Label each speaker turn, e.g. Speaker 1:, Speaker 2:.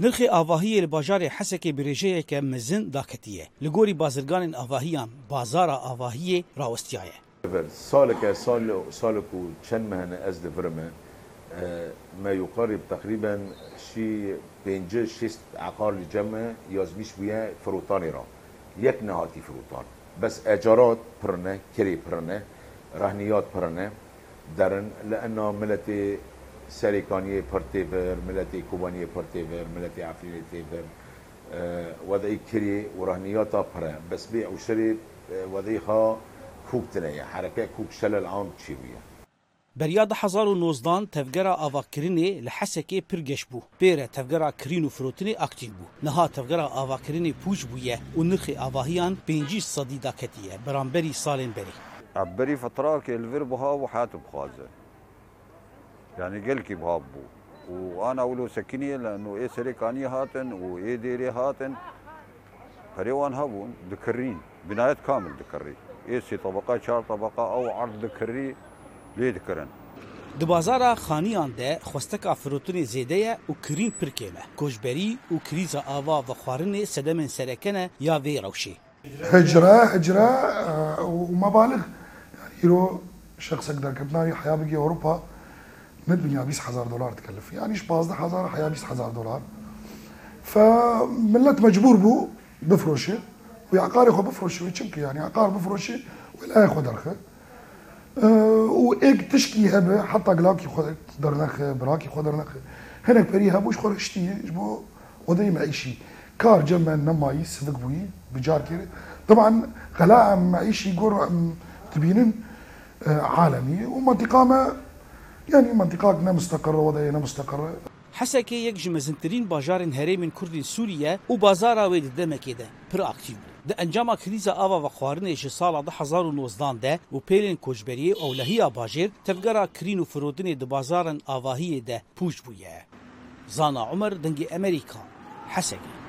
Speaker 1: نرخی آواهی لباجار حسک برژه که مزن داکتیه. لگوری بازرگان آواهیان بازار آواهی راوستیایه.
Speaker 2: سال که سال سال کو چند مهنه از دفرمه ما يقارب تقريبا شي بينجا شيست عقار الجمع يازميش بيا فروتاني را يك نهاتي فروتان. بس اجارات پرنه كري پرنه رهنيات پرنه. درن لأنه ملتي سريكانية پرتيفر ملتي كوبانية پرتيفر ملتي عفرينية تيفر وضعي كري ورهنياتا پره بس بيع وشري وضعيها كوك تنية حركة كوك شلل عام تشيوية
Speaker 1: بریا ده هزار و نوزدان تفگرا آواکرینی لحسکی پرگش بو. بیره تفگرا کرین و فروتنی اکتیو بو. نها تفگرا آواکرینی پوش بویه. و نرخی آواهیان پینجی صدی داکتیه برانبری سالین بری.
Speaker 3: عبري فترة كالفير بها وحاتب خازة يعني قلكي بهابو وانا اولو سكنية لانه ايه سريكاني هاتن وايه ديري هاتن هريوان هابون دكرين بناية كامل دكري ايه سي طبقة شار طبقة او عرض دكري ليه دكرن
Speaker 1: د بازارا خانیان ده خوستکا فروتنی زیده و کرین پرکیمه کوجبری و کریزا آوا و خوارن سدمن سرکنه یا وی روشی۔
Speaker 4: هجرة هجرة آه، ومبالغ يعني يرو شخص اقدر كبناوي حياة بقي اوروبا من دنيا 20000 دولار تكلف يعني إيش بازده حزار حياة 20000 دولار فملت مجبور بو بفروشه. ويعقار ياخذ بفروشه. ويشمكي يعني عقار بفروشه ولا ياخذ درخه. أه وايك تشكي هبه حتى قلاك ياخذ درنخ براك ياخذ درنخ هناك بري هبوش خور اشتي جبو وضعي معيشي كار جمع نماي سفك بوي بجار كيري طبعا غلاء معيشي يقول تبينن أه عالمي ومنطقة ما یعنی منطقه نه مستقره و
Speaker 1: نه مستقره حسکه یک جمزنترین باجارن هرمین کوردین سوریه او بازار اوی د دمکې ده پر اکتیو. د انجام کریزه اوا و خوارنې چې سال 2019 ده او پیلین کوجبری او لهیا باجر تفګرا کرینو فرودنې د بازارن اواهی ده پوج بویه. زانا عمر دنګي امریکا. حسکه